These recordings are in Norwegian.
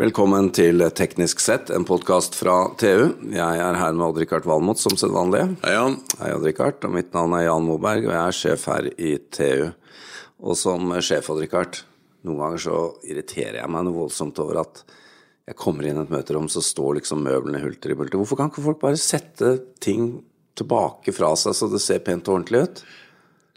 Velkommen til Teknisk sett, en podkast fra TU. Jeg er her med Odd-Rikard Valmot som sedvanlig. Hei, Jan. Hei, Odd-Rikard. Og mitt navn er Jan Moberg, og jeg er sjef her i TU. Og som sjef, Odd-Rikard, noen ganger så irriterer jeg meg noe voldsomt over at jeg kommer inn i et møterom, så står liksom møblene hulter i bulter. Hvorfor kan ikke folk bare sette ting tilbake fra seg så det ser pent og ordentlig ut?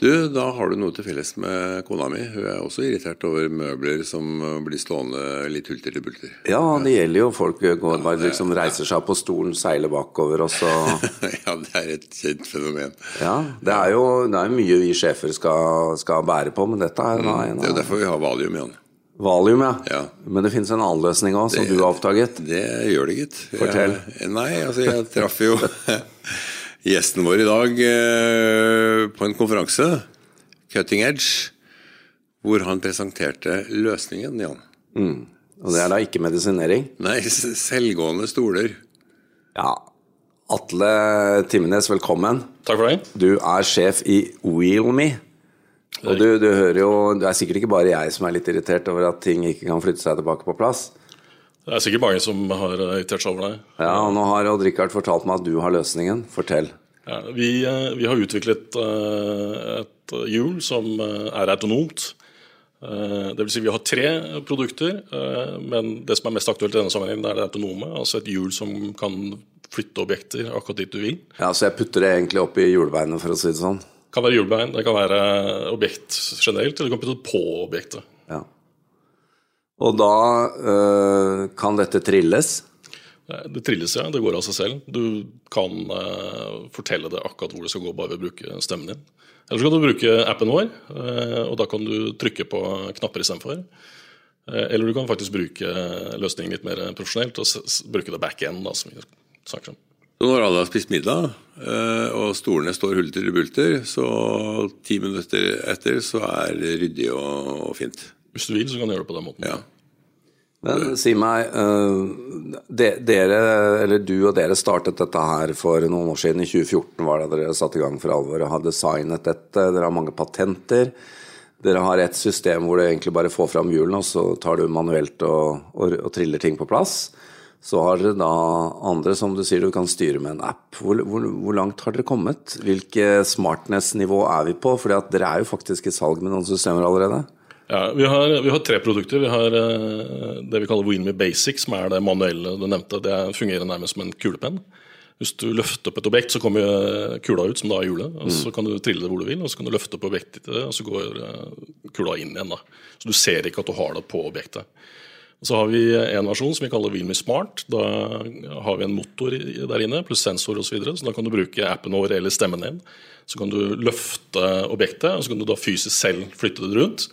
Du, da har du noe til felles med kona mi. Hun er også irritert over møbler som blir stående litt hulter til bulter. Ja, det gjelder jo. Folk går bare liksom reiser seg på stolen, seiler bakover, og så ja, det er et kjent fenomen. Ja, det er jo det er mye vi sjefer skal, skal bære på, men dette er da en Det er jo derfor vi har valium, Jan. Valium, ja. Ja. Men det finnes en annen løsning òg, som Det- du har oppdaget. Det gjør det, gitt. Fortell. Jeg, nei, altså jeg traff jo gjesten vår i dag eh, på en konferanse, Cutting Edge, hvor han presenterte løsningen, Jan. Og det er da ikke medisinering. Nei, selvgående stoler. Ja. Atle Timmenes, velkommen. Takk for det. Du er sjef i WheelMe. Og du, du hører jo Det er sikkert ikke bare jeg som er litt irritert over at ting ikke kan flytte seg tilbake på plass. Det er sikkert mange som har eh, irritert seg over deg. Ja, og nå har Odd-Rikard fortalt meg at du har løsningen. Fortell. Ja, vi, eh, vi har utviklet eh, et hjul som er autonomt. Det vil si vi har tre produkter, men det som er mest aktuelt i denne sammenhengen, er det autonome. Altså et hjul som kan flytte objekter akkurat dit du vil. Ja, Så jeg putter det egentlig opp i hjulbeinet, for å si det sånn. Det kan være hjulbein, det kan være objekt generelt, eller du kan putte det på objektet. Ja. Og da øh, kan dette trilles. Det trilles, ja. Det går av seg selv. Du kan eh, fortelle det akkurat hvor det skal gå, bare ved å bruke stemmen din. Eller så kan du bruke appen vår, eh, og da kan du trykke på knapper istedenfor. Eh, eller du kan faktisk bruke løsningen litt mer profesjonelt og bruke det back-end, da, som vi snakker om. Så når alle har spist middag, eh, og stolene står hulter i bulter, så ti minutter etter så er det ryddig og, og fint. Hvis du vil, så kan du gjøre det på den måten. Ja. Men si meg, de, dere, eller du og dere startet dette her for noen år siden. I 2014 var det dere satte i gang for alvor og har designet dette. Dere har mange patenter. Dere har et system hvor du egentlig bare får fram hjulene, og så tar du manuelt og, og, og triller ting på plass. Så har dere da andre som du sier du kan styre med en app. Hvor, hvor, hvor langt har dere kommet? Hvilke smartness-nivå er vi på? For dere er jo faktisk i salg med noen systemer allerede. Ja, vi har, vi har tre produkter. Vi har eh, det vi kaller WinMe Basic, som er det manuelle du nevnte. Det fungerer nærmest som en kulepenn. Hvis du løfter opp et objekt, så kommer eh, kula ut, som da er hjulet. og Så kan du trille det hvor du vil, og så kan du løfte opp objektet og så går eh, kula inn igjen. da. Så du ser ikke at du har det på objektet. Så har vi en versjon som vi kaller WinMe Smart. Da har vi en motor der inne, pluss sensor osv. Så, videre. så da kan du bruke appen vår eller stemmen din. Så kan du løfte objektet, og så kan du da fysisk selv flytte det rundt.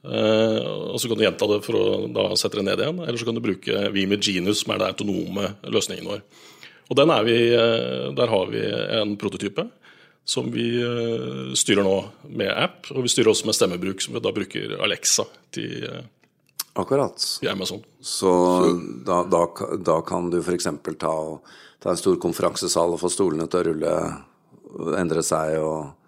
Eh, og så kan du gjenta det for å da sette det ned igjen. Eller så kan du bruke Vime Genus, som er den autonome løsningen vår. Og den er vi, eh, Der har vi en prototype som vi eh, styrer nå med app. Og vi styrer også med stemmebruk, som vi da bruker Alexa til, Akkurat. til Amazon. Så da, da, da kan du f.eks. Ta, ta en stor konferansesal og få stolene til å rulle, endre seg, og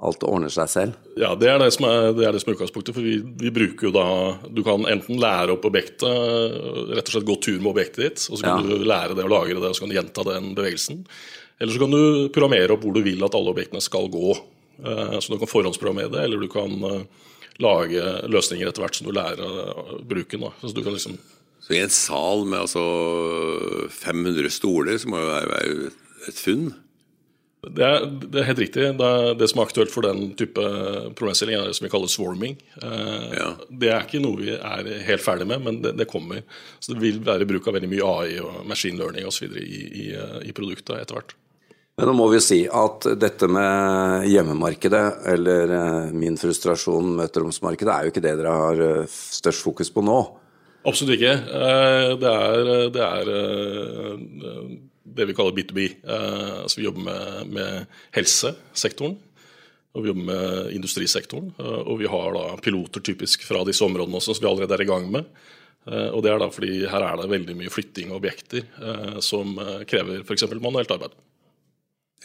alt ordner seg selv. Ja, det er det som er, det er, det som er utgangspunktet. For vi, vi bruker jo da Du kan enten lære opp objektet, rett og slett gå tur med objektet ditt, og så kan Ja. du lære det og lagre det, og så kan du gjenta den bevegelsen. Eller så kan du programmere opp hvor du vil at alle objektene skal gå. Eh, Så du kan forhåndsprogrammere det, eller du kan eh, lage løsninger etter hvert som du lærer eh, bruken. Så du kan liksom Så i en sal med altså 500 stoler, så må være, være et funn. Det er, det er helt riktig. Det, er, det som er aktuelt for den type problemstilling, er det som vi kaller swarming. Eh, Ja. Det er ikke noe vi er helt ferdig med, men det, det kommer. Så det vil være bruk av veldig mye AI og machine learning osv. I, i, eh, i produktet etter hvert. Men nå må vi si at dette med hjemmemarkedet, eller eh, min frustrasjon med møteromsmarkedet, er jo ikke det dere har eh, størst fokus på nå. Absolutt ikke. Eh, Det er, det, er det vi kaller B2B. Eh, Altså vi jobber med, med helsesektoren. Og vi jobber med industrisektoren. eh, Og vi har da piloter typisk fra disse områdene også, som vi allerede er i gang med. Eh, Og det er da fordi her er det veldig mye flytting av objekter eh, som krever f.eks. manuelt arbeid.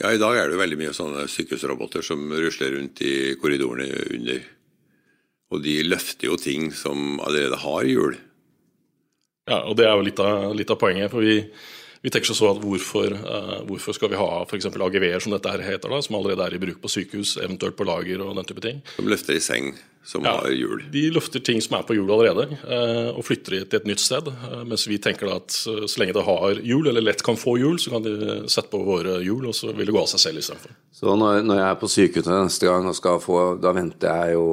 Ja, I dag er det veldig mye sånne sykehusroboter som rusler rundt i korridorene under. Og de løfter jo ting som allerede har hjul. Ja, og det er jo litt av, litt av poenget. for vi vi tenker så at hvorfor, uh, hvorfor skal vi ha f.eks. AGV-er, som dette her heter, da, som allerede er i bruk på sykehus, eventuelt på lager og den type ting. Som løfter i seng, som ja, har hjul. De løfter ting som er på hjul allerede, uh, og flytter de til et nytt sted. Uh, mens vi tenker at så lenge det har hjul, eller lett kan få hjul, så kan de sette på våre hjul, og så vil det gå av seg selv istedenfor. Så når, når jeg er på sykehuset neste gang og skal få Da venter jeg jo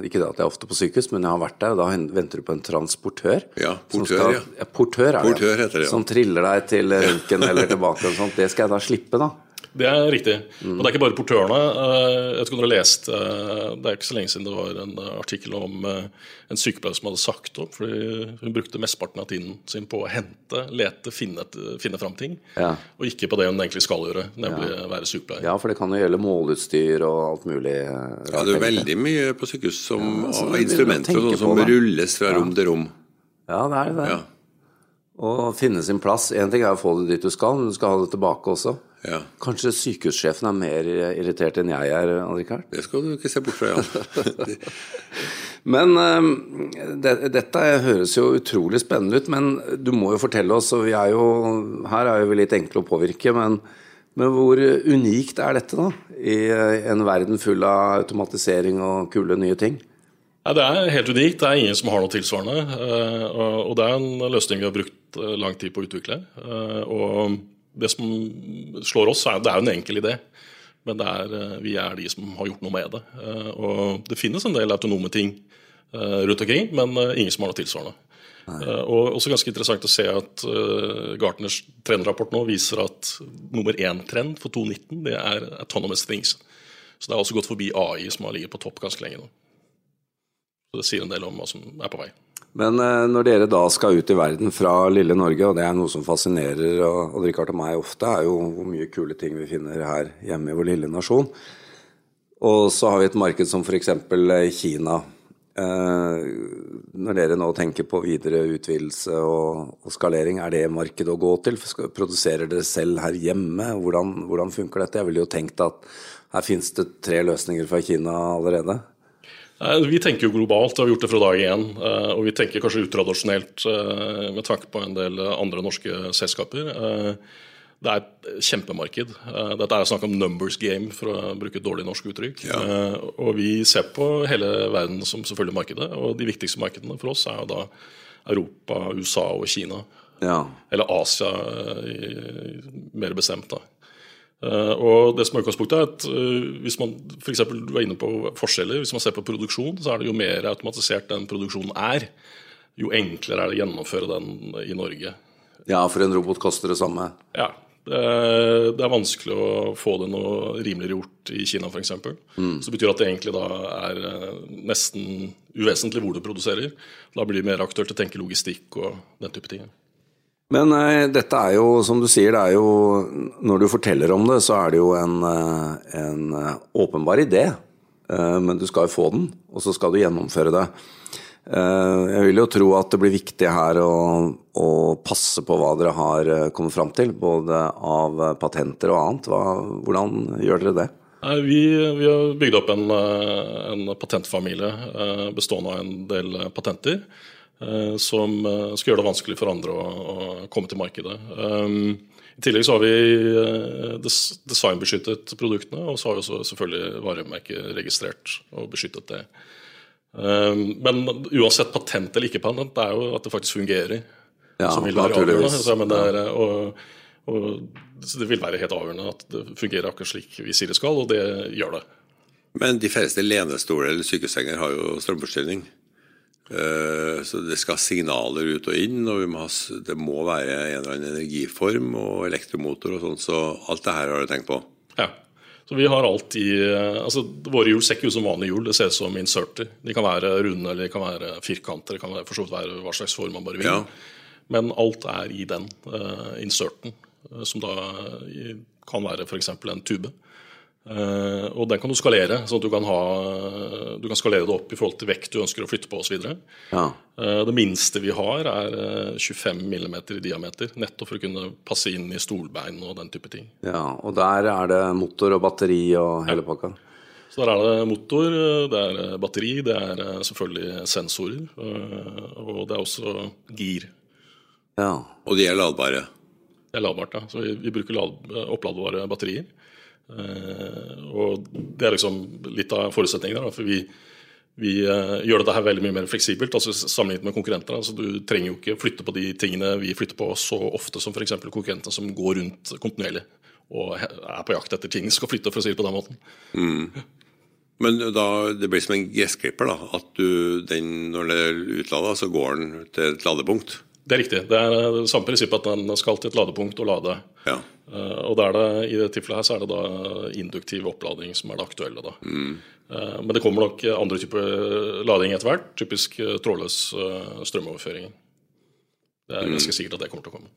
Ikke det at jeg er ofte på sykehus, men jeg har vært der, og da venter du på en transportør. Ja, portør, skal, ja. Portør, er portør det, ja. Som triller deg til røntgen eller tilbake og sånt. Det skal jeg da slippe, da. Det er riktig. Mm. Og det er ikke bare portørene. Eh, jeg om dere har lest eh, Det er ikke så lenge siden det var en artikkel om eh, en sykepleier som hadde sagt opp fordi hun brukte mesteparten av tiden sin på å hente, lete, finne, finne fram ting. Ja. Og ikke på det hun egentlig skal gjøre, nemlig ja. være sykepleier. Ja, for det kan jo gjelde måleutstyr og alt mulig. Ja, det er veldig mye på sykehus som ja, instrumenter og sånn som rulles fra rom til rom. Ja, det er det. Ja. Å finne sin plass. Én ting er å få det dit du skal, men du skal ha det tilbake også. Ja. Kanskje sykehussjefen er mer irritert enn jeg er, Ann-Rikard? Det skal du ikke se bort fra, ja. men um, det, dette høres jo utrolig spennende ut, men du må jo fortelle oss, og vi er jo, her er vi litt enkle å påvirke, men, men hvor unikt er dette, da? I en verden full av automatisering og kule nye ting? Ja, det er helt unikt. Det er ingen som har noe tilsvarende. Eh, og det er en løsning vi har brukt eh, lang tid på å utvikle. Eh, og det som slår oss, er det er jo en enkel idé. Men er, eh, vi er de som har gjort noe med det. Eh, og det finnes en del autonome ting eh, rundt omkring, men ingen som har noe tilsvarende. Og også ganske interessant å se at Gartners trendrapport nå viser at nummer én trend for 2019 det er autonomous things. Så det er også gått forbi AI, som har ligget på topp ganske lenge nå. Så det sier en del om hva som er på vei. Men eh, når dere da skal ut i verden fra lille Norge, og det er noe som fascinerer og, og Richard og meg ofte, er jo hvor mye kule ting vi finner her hjemme i vår lille nasjon. Og så har vi et marked som f.eks. Eh, Kina. Eh, når dere nå tenker på videre utvidelse og, og, skalering, er det markedet å gå til? Produserer dere selv her hjemme? Hvordan, hvordan funker dette? Jeg ville jo tenkt at her finnes det tre løsninger fra Kina allerede. Vi tenker jo globalt, og har gjort det fra dag én. Eh, og vi tenker kanskje utradisjonelt eh, med tanke på en del andre norske selskaper. Eh, det er et kjempemarked. Dette er snakk om numbers game, for å bruke et dårlig norsk uttrykk. Ja. Og vi ser på hele verden som selvfølgelig markedet. Og de viktigste markedene for oss er jo da Europa, USA og Kina. Ja. Eller Asia, mer bestemt. da. Uh, og det som er utgangspunktet er at uh, Hvis man for eksempel, du var inne på forskjeller, hvis man ser på produksjon, så er det jo mer automatisert den produksjonen er, jo enklere er det å gjennomføre den i Norge. Ja, for en robot koster det samme? Ja. Det, det er vanskelig å få det noe rimeligere gjort i Kina f.eks. Mm. Så det betyr at det egentlig da er eh, nesten uvesentlig hvor du produserer. Da blir det mer aktuelt å tenke logistikk og den type ting. Men uh, dette er jo, som du sier, det er jo Når du forteller om det, så er det jo en, uh, en uh, åpenbar idé. men du skal jo få den, og så skal du gjennomføre det. jeg vil jo tro at det blir viktig her å, å passe på hva dere har kommet fram til, både av patenter og annet. Hva, hvordan gjør dere det? Vi, vi, har bygd opp en, en patentfamilie bestående av en del patenter. Eh, som eh, skal gjøre det vanskelig for andre å, å komme til markedet. Um, I tillegg så har vi eh, designbeskyttet produktene, og så har vi også selvfølgelig varemerket registrert og beskyttet det. Um, men uansett patent eller ikke patent, det er jo at det faktisk fungerer. Ja, som vil være avgjørende. Det, er, og, og, det vil være helt avgjørende at det fungerer akkurat slik vi sier det skal, og det gjør det. Men de færreste lenestoler eller sykesenger har jo strømforsyning. Eh, så det skal signaler ut og inn, og må ha, det må være en eller annen energiform og elektromotor og sånn. Så alt det her har du tenkt på? Ja. Så vi har alt i eh, altså Våre hjul ser ikke ut som vanlige hjul, det ser ut som inserter. De kan være runde eller de kan være firkanter, det kan være, for så vidt være hva slags form man bare vil. Ja. Men alt er i den uh, inserten, som da kan være f.eks. en tube. Uh, og den kan du skalere, sånn at du kan, ha, du kan skalere det opp i forhold til vekt du ønsker å flytte på osv. Ja. Uh, det minste vi har, er 25 eh, mm i diameter, nettopp for å kunne passe inn i stolbein og den type ting. Ja, Og der er det motor og batteri og hele pakka? Så der er det motor, det er batteri, det er selvfølgelig sensorer, uh, og det er også gir. Ja. Og de er ladbare. Det er ladbart, ja. Så vi, vi bruker lad, oppladbare batterier. Eh, og det er liksom litt av forutsetningen der. For vi, vi eh, gjør dette her veldig mye mer fleksibelt altså sammenlignet med konkurrenter. Altså du trenger jo ikke flytte på de tingene vi flytter på så ofte som f.eks. konkurrenter som går rundt kontinuerlig og er på jakt etter ting skal flytte, for å si det på den måten. Men da, det blir som en gressklipper, da. At du, den, når den er utlada, så går den til et ladepunkt. Det er riktig. Det er det samme prinsippet at den skal til et ladepunkt og lade. Ja. Eh, og det er det, I det tilfellet her så er det da induktiv opplading som er det aktuelle. da. Mm. Men det kommer nok andre typer lading etter hvert. Typisk eh, trådløs eh, strømoverføring. Det er ganske sikkert at det kommer til å komme.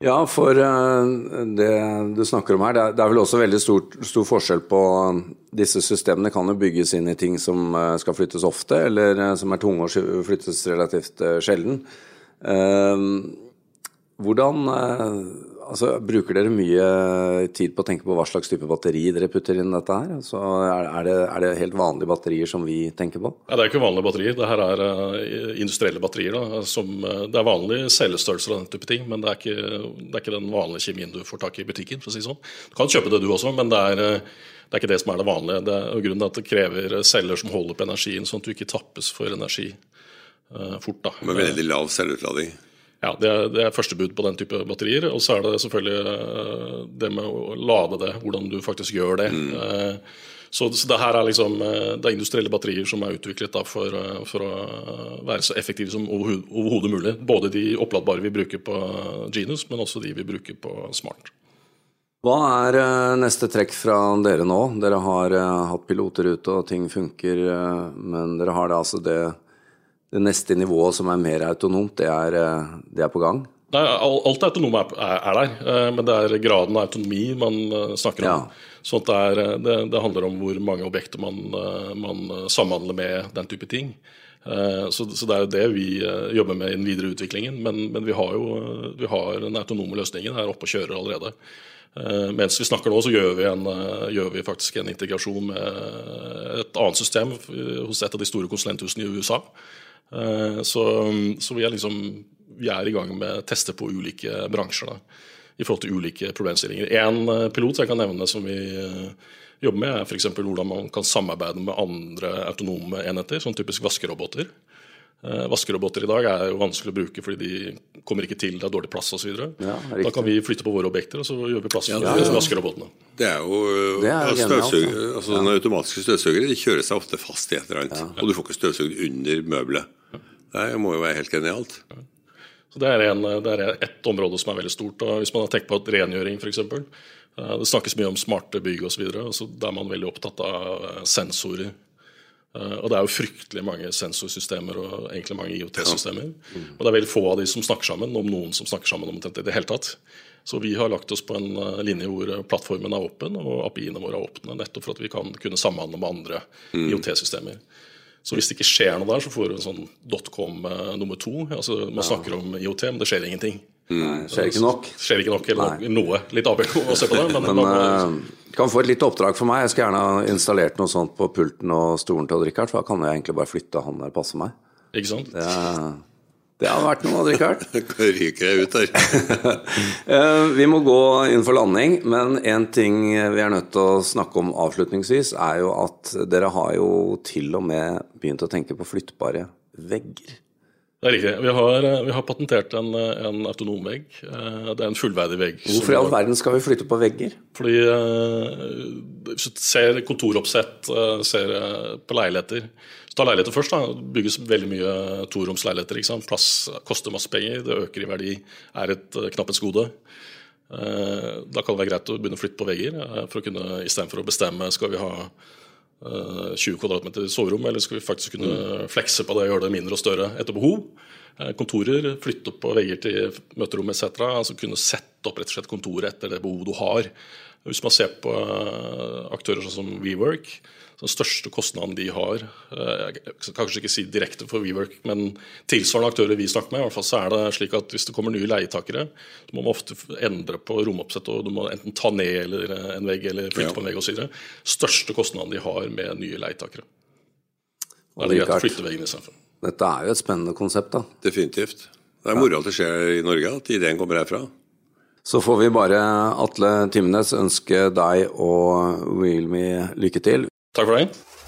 Ja, for eh, det du snakker om her, det er, vel også veldig stor, stor forskjell på eh, disse systemene. kan jo bygges inn i ting som eh, skal flyttes ofte, eller eh, som er tunge og flyttes relativt eh, sjelden. Eh, Hvordan eh, altså, Bruker dere mye tid på å tenke på hva slags type batteri dere putter inn dette her? Så er, det, er det helt vanlige batterier som vi tenker på? Ja, det er ikke vanlige batterier. Det her er eh, industrielle batterier. Da, som, eh, det er vanlig cellestørrelser og den type ting, men det er, ikke, det er ikke den vanlige kjemien du får tak i i butikken. for å si det sånn. Du kan kjøpe det du også, men det er, eh, det er ikke det som er det vanlige. Det er, grunnen til at det krever celler som holder på energien, sånn at du ikke tappes for energi eh, fort. da. Med veldig lav celleutlading. Ja, det er, det er første bud på den type batterier. Og så er det selvfølgelig eh, det med å lade det, hvordan du faktisk gjør det. Mm. Så, så det her er liksom eh, det er industrielle batterier som er utviklet for, eh, for å være så effektive som overho- overhodet mulig. Både de oppladbare vi bruker på Genus, men også de vi bruker på Smart. Hva er eh, neste trekk fra dere nå? Dere har eh, hatt piloter ute og ting funker, eh, men dere har det altså det, det neste nivået som er mer autonomt, det er, eh, det er på gang? Nei, al- Alt autonome er, er, er der, eh, men det er graden av autonomi man eh, snakker om. Ja. Så det, er, det, det handler om hvor mange objekter man, man samhandler med den type ting. Så, så det er jo det vi jobber med i den videre utviklingen. Men, men vi har jo vi har den autonome løsningen her oppe og kjører allerede. Mens vi snakker nå, så gjør vi, en, gjør vi faktisk en integrasjon med et annet system hos et av de store konsulenthusene i USA. Eh, Så, så vi, er liksom, vi er i gang med tester på ulike bransjer da, i forhold til ulike problemstillinger. En eh, pilot jeg kan nevne som vi eh, jobber med, er f.eks. hvordan man kan samarbeide med andre autonome enheter, sånn typisk vaskeroboter. Eh, Vaskeroboter i dag er jo vanskelig å bruke fordi de kommer ikke til, det er dårlig plass osv. Ja, da kan vi flytte på våre objekter, og så gjør vi plass for Ja, disse vaskerobotene. Det er jo Det er ja, genialt, støvsug- ja. altså, automatiske støvsugere de kjører seg ofte fast i et eller annet. Og du får ikke støvsugd under møbelet. Det må jo være helt genialt. Så Det er, en, det er et område som er veldig stort. og Hvis man har tenkt på at rengjøring f.eks. Det snakkes mye om smarte bygg osv. Da er man veldig opptatt av eh, sensorer. Eh, Og det er jo fryktelig mange sensorsystemer og egentlig mange IOT-systemer. Og det er veldig få av de som snakker sammen, om noen som snakker sammen omtrent i det hele tatt. Så vi har lagt oss på en eh, linje hvor plattformen er åpen og API-ene våre er åpne, nettopp for at vi kan kunne samhandle med andre IOT-systemer. Så hvis det ikke skjer noe der, så får du en sånn dotcom eh, nummer to. Altså, man snakker om IOT, men det skjer ingenting. Nei, skjer ikke nok. Skjer ikke nok, eller noe. Litt avhengig av å se på det. Men, Men man, eh, kan få et lite oppdrag for meg. Jeg skulle gjerne ha installert noe sånt på pulten og stolen til Odd-Rikard, for da kan jeg egentlig bare flytte han der passer meg. ikke sant? Det, det har vært noe, Odd-Rikard. Ryker jeg ut der. Eh, Vi må gå inn for landing, men en ting vi er nødt til å snakke om avslutningsvis, er jo at dere har jo til og med begynt å tenke på flyttbare vegger. Det er riktig. Vi har, eh, vi har patentert en, eh, en autonom vegg. Eh, Det er en fullverdig vegg. Hvorfor i all verden skal vi flytte på vegger? Fordi Hvis du ser kontoroppsett, ser på leiligheter Så ta leiligheter først. da, Det bygges veldig mye toromsleiligheter. ikke sant? Plass koster masse penger, det øker i verdi, er et knapphetsgode. Da kan det være greit å begynne å flytte på vegger, for å kunne istedenfor å bestemme skal vi ha 20 kvm soverom, eller skal vi faktisk kunne flekse på det og gjøre det mindre og større etter behov. Eh, Kontorer, flytte opp på vegger til møterom etc. Altså kunne sette opp rett og slett kontoret etter det behovet du har. Hvis man ser på eh, aktører sånn som WeWork, den største kostnaden de har eh, Jeg skal kanskje ikke si direkte for WeWork, men tilsvarende aktører vi snakker med, i hvert fall så er det slik at hvis det kommer nye leietakere, så må man ofte endre på romoppsett, og du må enten ta ned eller eh, en vegg eller flytte Ja. på en vegg osv. Største kostnaden de har med nye leietakere. Da er det greit å flytte veggen istedenfor. Dette er jo et spennende konsept, da. Definitivt. Det er moro at det skjer i Norge, at ideen kommer herfra. Så får vi bare, Atle Timnes, ønske deg og Realme lykke til. Takk for.